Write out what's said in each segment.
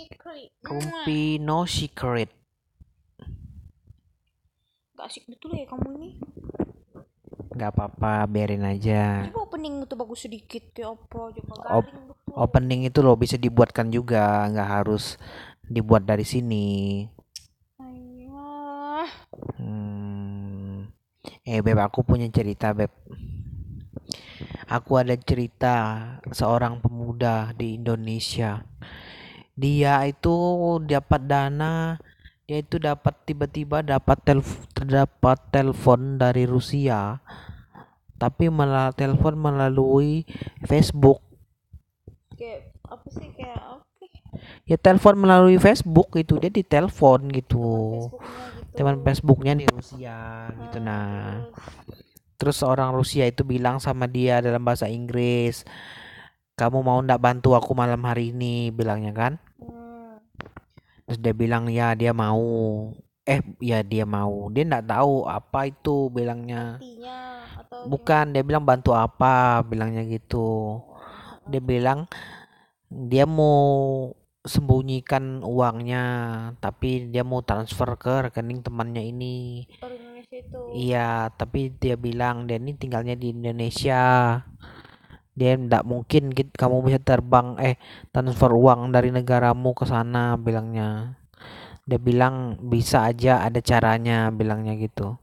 secret. Rumpi no secret. Gak asik betul ya kamu ini. Gak apa-apa, biarin aja. Coba opening itu bagus sedikit kayak apa coba Op-. Opening itu loh bisa dibuatkan juga, nggak harus dibuat dari sini. Ayah. Hmm. Eh beb, aku punya cerita beb. Aku ada cerita seorang pemuda di Indonesia. Dia itu dapat dana, dia itu dapat tiba-tiba dapat telf- terdapat telepon dari Rusia, tapi malah telepon melalui Facebook. Kayak apa sih kayak apa? Ya telepon melalui Facebook itu dia ditelepon gitu. Gitu. Teman Facebooknya di Rusia gitu Ah, nah. terus, Terus orang Rusia itu bilang sama dia dalam bahasa Inggris, kamu mau ndak bantu aku malam hari ini, bilangnya kan? Terus dia bilang ya dia mau. Eh ya dia mau. Dia ndak tahu apa itu bilangnya. artinya atau Bukan, dia bilang bantu apa, bilangnya gitu. Dia bilang dia mau sembunyikan uangnya, tapi dia mau transfer ke rekening temannya ini. gimana? orang Indonesia itu. Iya, tapi dia bilang dia ini tinggalnya di Indonesia. Dia ndak mungkin git- kamu bisa terbang eh transfer uang dari negaramu ke sana bilangnya. Dia bilang bisa aja ada caranya bilangnya gitu.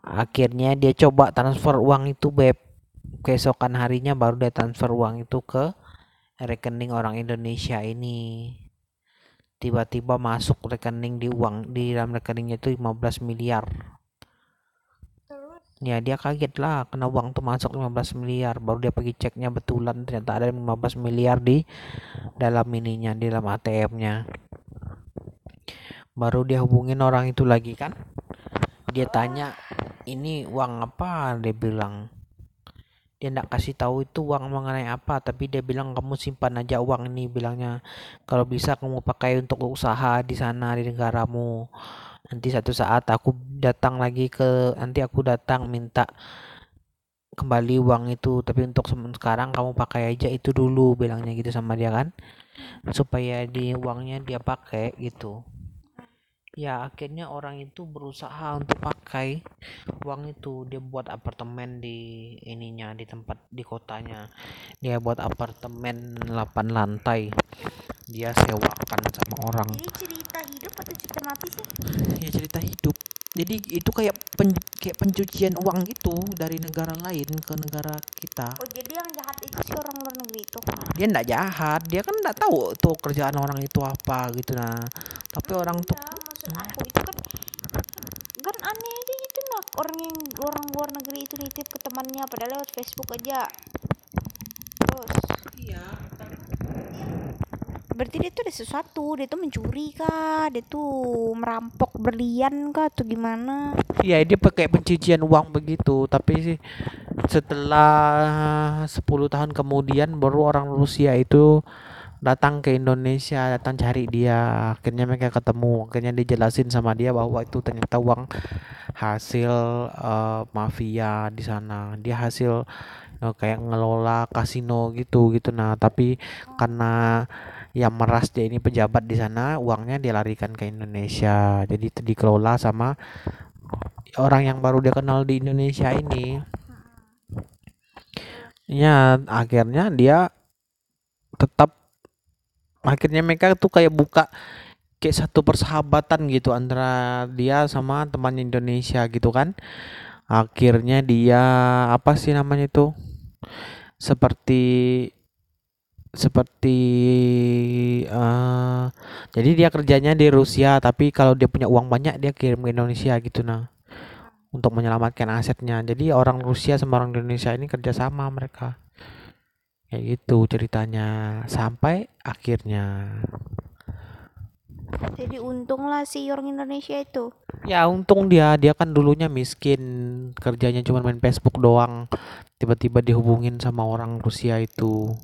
Akhirnya dia coba transfer uang itu beb. Keesokan harinya baru dia transfer uang itu ke rekening orang Indonesia ini. Tiba-tiba masuk rekening di uang di dalam rekeningnya itu 15 miliar. Ya dia kaget lah kena uang tuh masuk 15 miliar. Baru dia pergi ceknya betulan ternyata ada 15 miliar di dalam ininya di dalam ATM-nya baru dia hubungin orang itu lagi kan. Dia tanya ini uang apa? Dia bilang dia nggak kasih tahu itu uang mengenai apa tapi dia bilang kamu simpan aja uang ini bilangnya. Kalau bisa kamu pakai untuk usaha di sana di negaramu nanti satu saat aku datang lagi ke nanti aku datang minta kembali uang itu. Tapi untuk sekarang kamu pakai aja itu dulu bilangnya gitu sama dia kan. Supaya di uangnya dia pakai gitu. Ya akhirnya orang itu berusaha untuk pakai uang itu. Dia buat apartemen di ininya di tempat di kotanya. Dia buat apartemen 8 lantai. Dia sewakan sama orang. Ini cerita hidup atau cerita mati sih? ya cerita hidup jadi itu kayak pen, kayak pencucian uang gitu dari negara lain ke negara kita Oh jadi yang jahat itu si orang luar negeri itu. dia ndak jahat dia kan ndak tahu tuh kerjaan orang itu apa gitu nah tapi orang tuh Ya, maksud aku itu kan kan aneh aja gitu nak orang yang orang luar negeri itu nitip ke temannya padahal lewat Facebook aja. Terus iya berarti dia tuh ada sesuatu, dia tuh mencuri kah, dia tuh merampok berlian kah? Atau gimana? iya dia pakai pencucian uang begitu. Tapi sih setelah 10 tahun kemudian baru orang Rusia itu datang ke Indonesia datang cari dia. Akhirnya mereka ketemu. Akhirnya dijelasin sama dia bahwa itu ternyata uang hasil eh, mafia di sana. Dia hasil eh, kayak ngelola kasino gitu gitu. Nah tapi karena yang meras dia ini pejabat di sana uangnya dia larikan ke Indonesia. Jadi dikelola sama orang yang baru dia kenal di Indonesia ini. Ya akhirnya dia tetap akhirnya mereka tuh kayak buka kayak satu persahabatan gitu antara dia sama temannya Indonesia gitu kan. Akhirnya dia apa sih namanya itu? Seperti seperti eh jadi dia kerjanya di Rusia tapi kalau dia punya uang banyak dia kirim ke Indonesia gitu nah. Untuk menyelamatkan asetnya. Jadi orang Rusia sama orang Indonesia ini kerjasama mereka. Kayak gitu ceritanya. Sampai akhirnya. Jadi untung lah si orang Indonesia itu. ya untung dia. Dia kan dulunya miskin. Kerjanya cuma main Facebook doang. Tiba-tiba dihubungin sama orang Rusia itu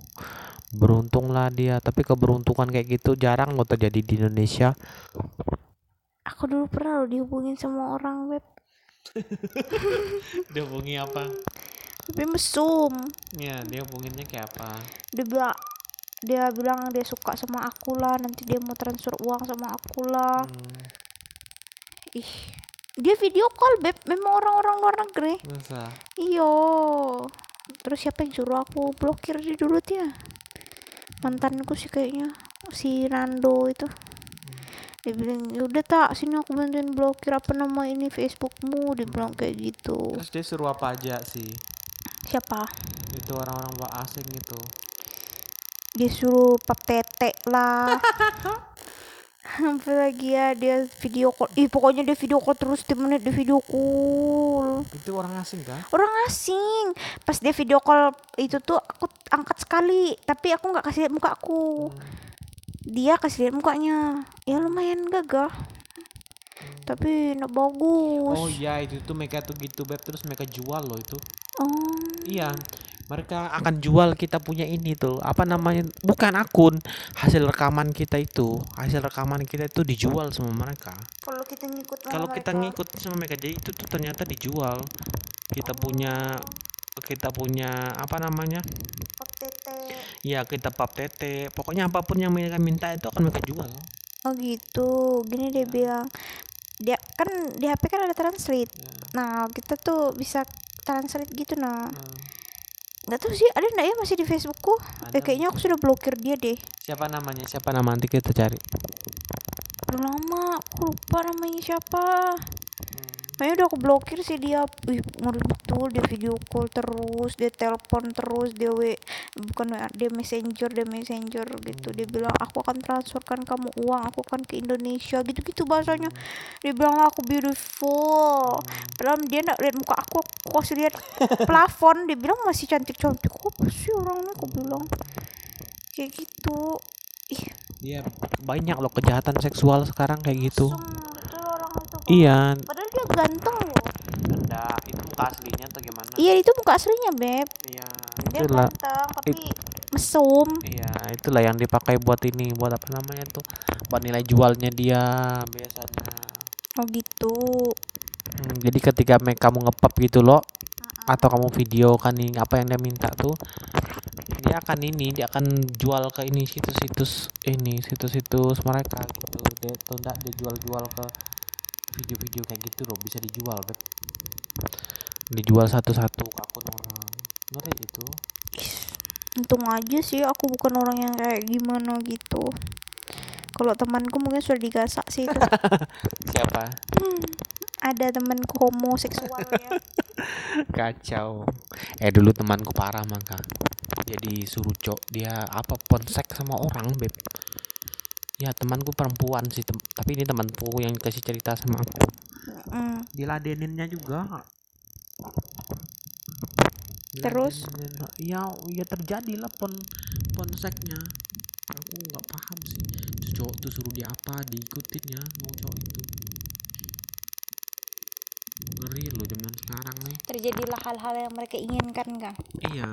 beruntung lah dia. Tapi keberuntungan kayak gitu jarang loh terjadi di Indonesia. Aku dulu pernah loh dihubungin sama orang web, dihubungi apa? Tapi mesum. ya dia hubunginnya kayak apa? Dia bilang dia bilang dia suka sama aku lah. Nanti dia mau transfer uang sama aku lah. Hmm, ih dia video call beb memang orang-orang luar negeri. Masa? Iyo. Terus siapa yang suruh aku blokir dia dulu dia mantanku sih kayaknya si Nando itu. Dia bilang "Ya udah tak sini aku bantuin blokir apa nama ini Facebookmu. Dia bilang kayak gitu. Terus dia suruh apa aja sih? Siapa? Itu orang-orang asing itu dia suruh pap tete lah apa lagi ya dia video call. Ih pokoknya dia video call terus tiap menit dia video call. Itu orang asing kan orang asing. Pas dia video call itu tuh aku angkat sekali tapi aku nggak kasih lihat muka aku dia kasih lihat mukanya. Ya lumayan gagah tapi nggak bagus. Oh iya itu tuh mereka tuh gitu beb. Terus mereka jual loh itu. Oh, Iya, mereka akan jual kita punya ini tuh. Apa namanya? Bukan akun, hasil rekaman kita itu. Hasil rekaman kita itu dijual sama mereka. kalau kita ngikut sama Kalau kita mereka. ngikut sama mereka, jadi itu tuh ternyata dijual. Kita punya kita punya apa namanya? Pap tete Ya, kita pap tete. Pokoknya apa pun yang mereka minta itu akan mereka jual. oh gitu gini dia bilang dia kan di HP kan ada translate Ya. nah kita tuh bisa translate gitu nah Nah, nggak tahu sih ada nggak ya masih di Facebookku ada eh kayaknya aku sudah blokir dia deh siapa namanya? Siapa nama nanti kita cari. udah lama aku lupa namanya siapa Kayaknya udah aku blokir sih dia. Wih ngeri betul Dia video call terus Dia telepon terus Dia w Bukan WA, Dia messenger Dia messenger gitu. Dia bilang aku akan transferkan kamu uang Aku akan ke Indonesia. Gitu-gitu bahasanya. Dia bilang aku beautiful. Padahal dia gak lihat muka aku Aku kasih lihat plafon. Dia bilang masih cantik-cantik. Apa sih orangnya Aku bilang? Kayak gitu. Ih. Iya, banyak loh kejahatan seksual sekarang kayak gitu. mesum betul orang itu. Iya, dia ganteng loh enggak, itu muka aslinya atau gimana? Iya itu muka aslinya beb Iya, dia itulah. ganteng tapi mesum Iya, itulah yang dipakai buat ini, buat apa namanya tuh? Buat nilai jualnya dia biasanya. oh gitu Hmm, jadi ketika kamu ngepap gitu loh, atau kamu video kan nih apa yang dia minta tuh, dia akan ini, dia akan jual ke ini situs-situs ini, situs-situs mereka gitu. Dia tuh enggak dia jual-jual ke video-video kayak gitu loh, bisa dijual, Beb. Dijual satu-satu ke akun orang. Ngeri itu. untung aja sih aku bukan orang yang kayak gimana gitu kalau temanku mungkin sudah digasak sih itu Siapa? Hmm, ada temanku homoseksualnya kacau eh dulu temanku parah maka jadi suruh cok dia apa ponsek sama orang beb ya temanku perempuan sih tem- tapi ini temanku yang kasih cerita sama aku. Mm, diladeninnya juga Terus? Ya ya terjadi lah pon ponseknya. Aku nggak paham sih Terus cowok tuh suruh dia apa diikutin ya mau cowok itu. Ngeri loh zaman sekarang nih. Terjadilah hal-hal yang mereka inginkan kan Iya.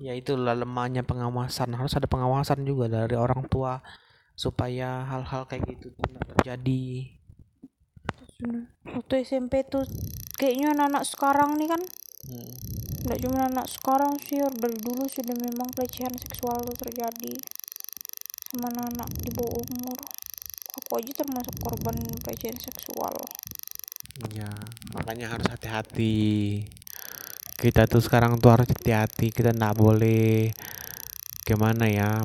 Ya itulah lemahnya pengawasan. Harus ada pengawasan juga dari orang tua supaya hal-hal kayak gitu tuh nggak terjadi. waktu SMP tuh kayaknya anak-anak sekarang nih kan Hmm. nggak cuma anak sekarang sih dari dulu sudah memang pelecehan seksual tuh terjadi sama anak-anak di bawah umur aku aja termasuk korban pelecehan seksual Iya, makanya harus hati-hati. Kita tuh sekarang tuh harus hati-hati. Kita nggak boleh gimana ya.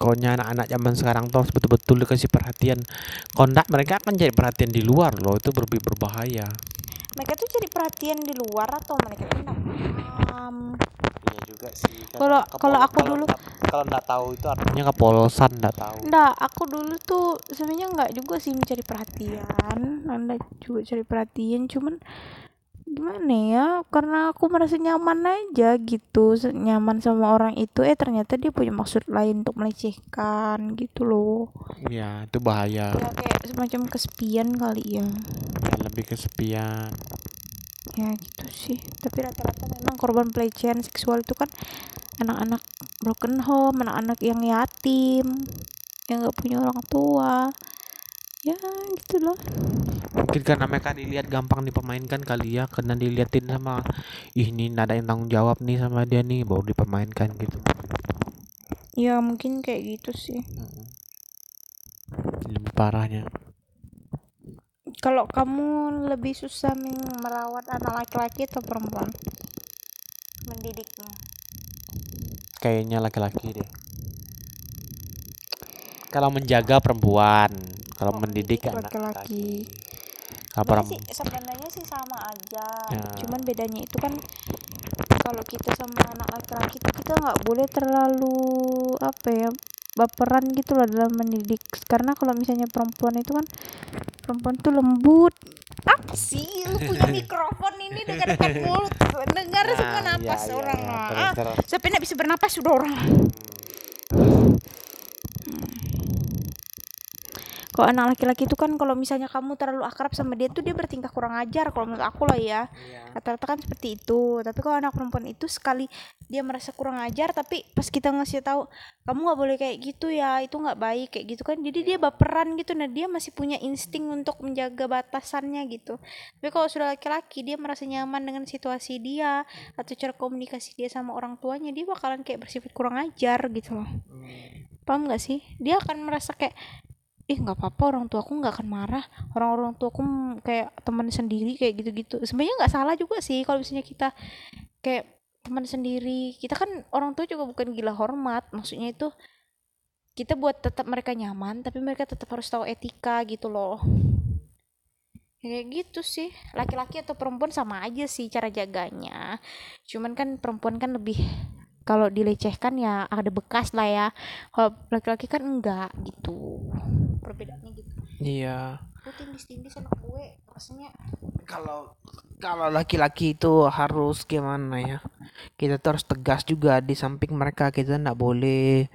Pokoknya anak-anak zaman sekarang tuh harus betul-betul dikasih perhatian. Nggak, mereka akan cari perhatian di luar loh. Itu lebih berbahaya. mereka tuh cari perhatian di luar atau mereka tuh nggak paham Iya juga sih. Kalau- kalau aku dulu- kalau nggak tahu itu artinya kepolosan nggak tahu. Nggak, aku dulu tuh sebenarnya nggak juga sih mencari perhatian anda juga cari perhatian cuman gimana ya? Karena aku merasa nyaman aja gitu. Nyaman sama orang itu. Eh ternyata dia punya maksud lain untuk melecehkan gitu loh. Iya, itu bahaya. ya kayak semacam kesepian kali ya. Ya, lebih kesepian. ya gitu sih. Tapi rata-rata memang korban pelecehan seksual itu kan anak-anak broken home anak-anak yang yatim yang nggak punya orang tua ya gitu loh. Mungkin karena mereka dilihat gampang dipermainkan kali ya, karena diliatin sama ih ini ada yang tanggung jawab nih sama dia nih, baru dipermainkan gitu. ya mungkin kayak gitu sih. Lebih parahnya. Kalau kamu lebih susah merawat anak laki-laki atau perempuan? Mendidiknya. Kayaknya laki-laki deh kalau menjaga perempuan kalau Oh, mendidik anak laki kalau Sebenarnya perem- sih sebenarnya sih sama aja. Ya. cuman bedanya itu kan kalau kita sama anak laki-laki itu kita nggak boleh terlalu apa ya baperan gitu loh dalam mendidik. Karena kalau misalnya perempuan itu kan perempuan tuh lembut. Apa sih? Lu punya mikrofon ini dekat-dekat mulut. Dengar Nah, semua iya, napas iya, orang. iya. ah. Sampai nggak bisa bernapas? Sudah orang kalau anak laki-laki itu kan kalau misalnya kamu terlalu akrab sama dia tuh dia bertingkah kurang ajar kalau menurut aku lah ya. Iya. rata-rata kan seperti itu. Tapi kalau anak perempuan itu sekali dia merasa kurang ajar tapi pas kita ngasih tahu kamu nggak boleh kayak gitu ya itu nggak baik kayak gitu kan jadi dia baperan gitu. Nah dia masih punya insting untuk menjaga batasannya gitu. Tapi kalau sudah laki-laki dia merasa nyaman dengan situasi dia atau cara komunikasi dia sama orang tuanya dia bakalan kayak bersifat kurang ajar gitu loh. Paham nggak sih? Dia akan merasa kayak ih nggak apa-apa orang tua aku nggak akan marah. Orang-orang tua aku kayak teman sendiri kayak gitu-gitu. Sebenarnya nggak salah juga sih kalau misalnya kita kayak teman sendiri. Kita kan orang tua juga bukan gila hormat. Maksudnya itu kita buat tetap mereka nyaman tapi mereka tetap harus tahu etika gitu loh. Kayak gitu sih. Laki-laki atau perempuan sama aja sih cara jaganya. Cuman kan perempuan kan lebih kalau dilecehkan ya ada bekas lah ya. Kalau laki-laki kan enggak gitu. Perbedaannya gitu. Iya. Gue tindis-tindis anak gue rasanya kalau kalau laki-laki itu harus gimana ya? Kita tuh harus tegas juga di samping mereka. Kita nggak boleh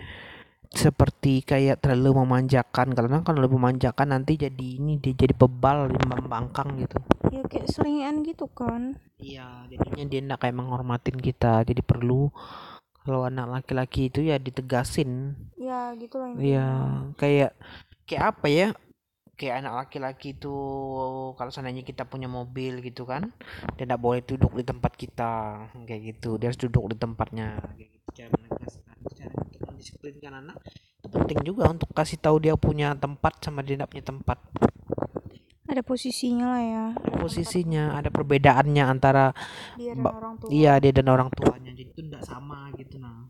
seperti kayak terlalu memanjakan. Karena kalau lebih memanjakan nanti jadi ini dia jadi bebal membangkang gitu. Ya kayak selingan gitu kan. Iya jadinya dia nggak kayak menghormatin kita. Jadi perlu kalau anak laki-laki itu ya ditegasin ya gitu lah Iya, kayak kayak apa ya? Kayak anak laki-laki itu kalau seandainya kita punya mobil gitu kan, dia tidak boleh duduk di tempat kita kayak gitu. Dia harus duduk di tempatnya kayak gitu. Cara menegaskan, cara untuk mendisiplinkan anak itu penting juga untuk kasih tahu dia punya tempat sama dia tidak punya tempat. Ada posisinya lah ya. Posisinya ada perbedaannya antara dia dan orang tua. iya dia dan orang tuanya. Jadi itu tidak sama gitu nah.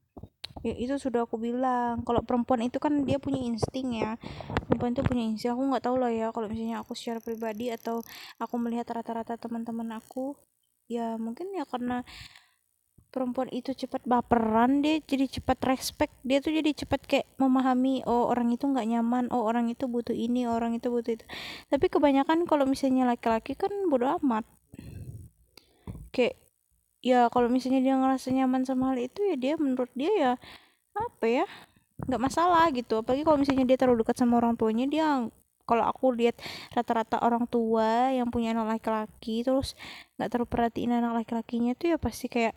ya itu sudah aku bilang. Kalau perempuan itu kan dia punya insting ya. Perempuan itu punya insting. Aku nggak tahu lah ya kalau misalnya aku secara pribadi atau aku melihat rata-rata teman-teman aku ya mungkin ya karena perempuan itu cepat baperan dia jadi cepat respect dia tuh jadi cepat kayak memahami oh orang itu nggak nyaman oh orang itu butuh ini orang itu butuh itu. Tapi kebanyakan kalau misalnya laki-laki kan bodo amat. Kayak ya kalau misalnya dia ngerasa nyaman sama hal itu ya dia menurut dia ya apa ya nggak masalah gitu. Apalagi kalau misalnya dia terlalu dekat sama orang tuanya dia kalau aku lihat rata-rata orang tua yang punya anak laki-laki terus nggak terlalu perhatiin anak laki-lakinya tuh ya pasti kayak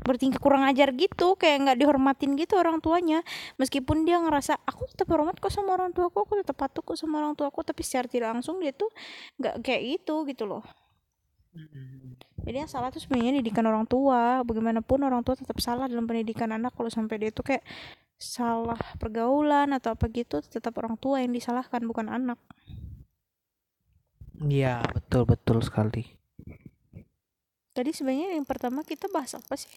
bertingkah kurang ajar gitu kayak nggak dihormatin gitu orang tuanya. Meskipun dia ngerasa aku tetap hormat kok sama orang tuaku aku tetap patuh kok sama orang tuaku tapi secara tidak langsung dia tuh nggak kayak gitu gitu loh. Jadi yang salah tuh sebenarnya didikan orang tua. Bagaimanapun orang tua tetap salah dalam pendidikan anak. Kalau sampai dia tuh kayak salah pergaulan atau apa gitu tetap orang tua yang disalahkan bukan anak. Iya, betul betul sekali. Tadi sebenarnya yang pertama kita bahas apa sih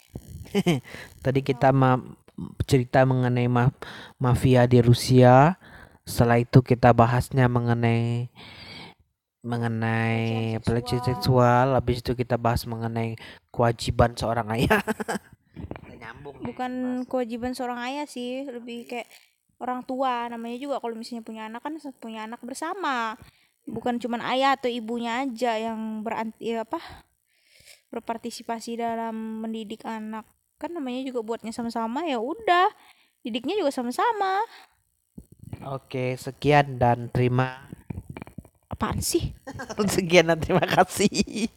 Tadi kita ma cerita mengenai ma mafia di Rusia. Setelah itu kita bahasnya mengenai mengenai Pelecehan seksual. seksual. Habis itu kita bahas mengenai kewajiban seorang ayah. Nyambung. bukan kewajiban seorang ayah sih lebih kayak orang tua namanya juga kalau misalnya punya anak kan punya anak bersama bukan cuman ayah atau ibunya aja yang beranti ya apa berpartisipasi dalam mendidik anak. Kan namanya juga buatnya sama-sama ya udah didiknya juga sama-sama. Oke, sekian dan terima apaan sih? Sekian dan terima kasih.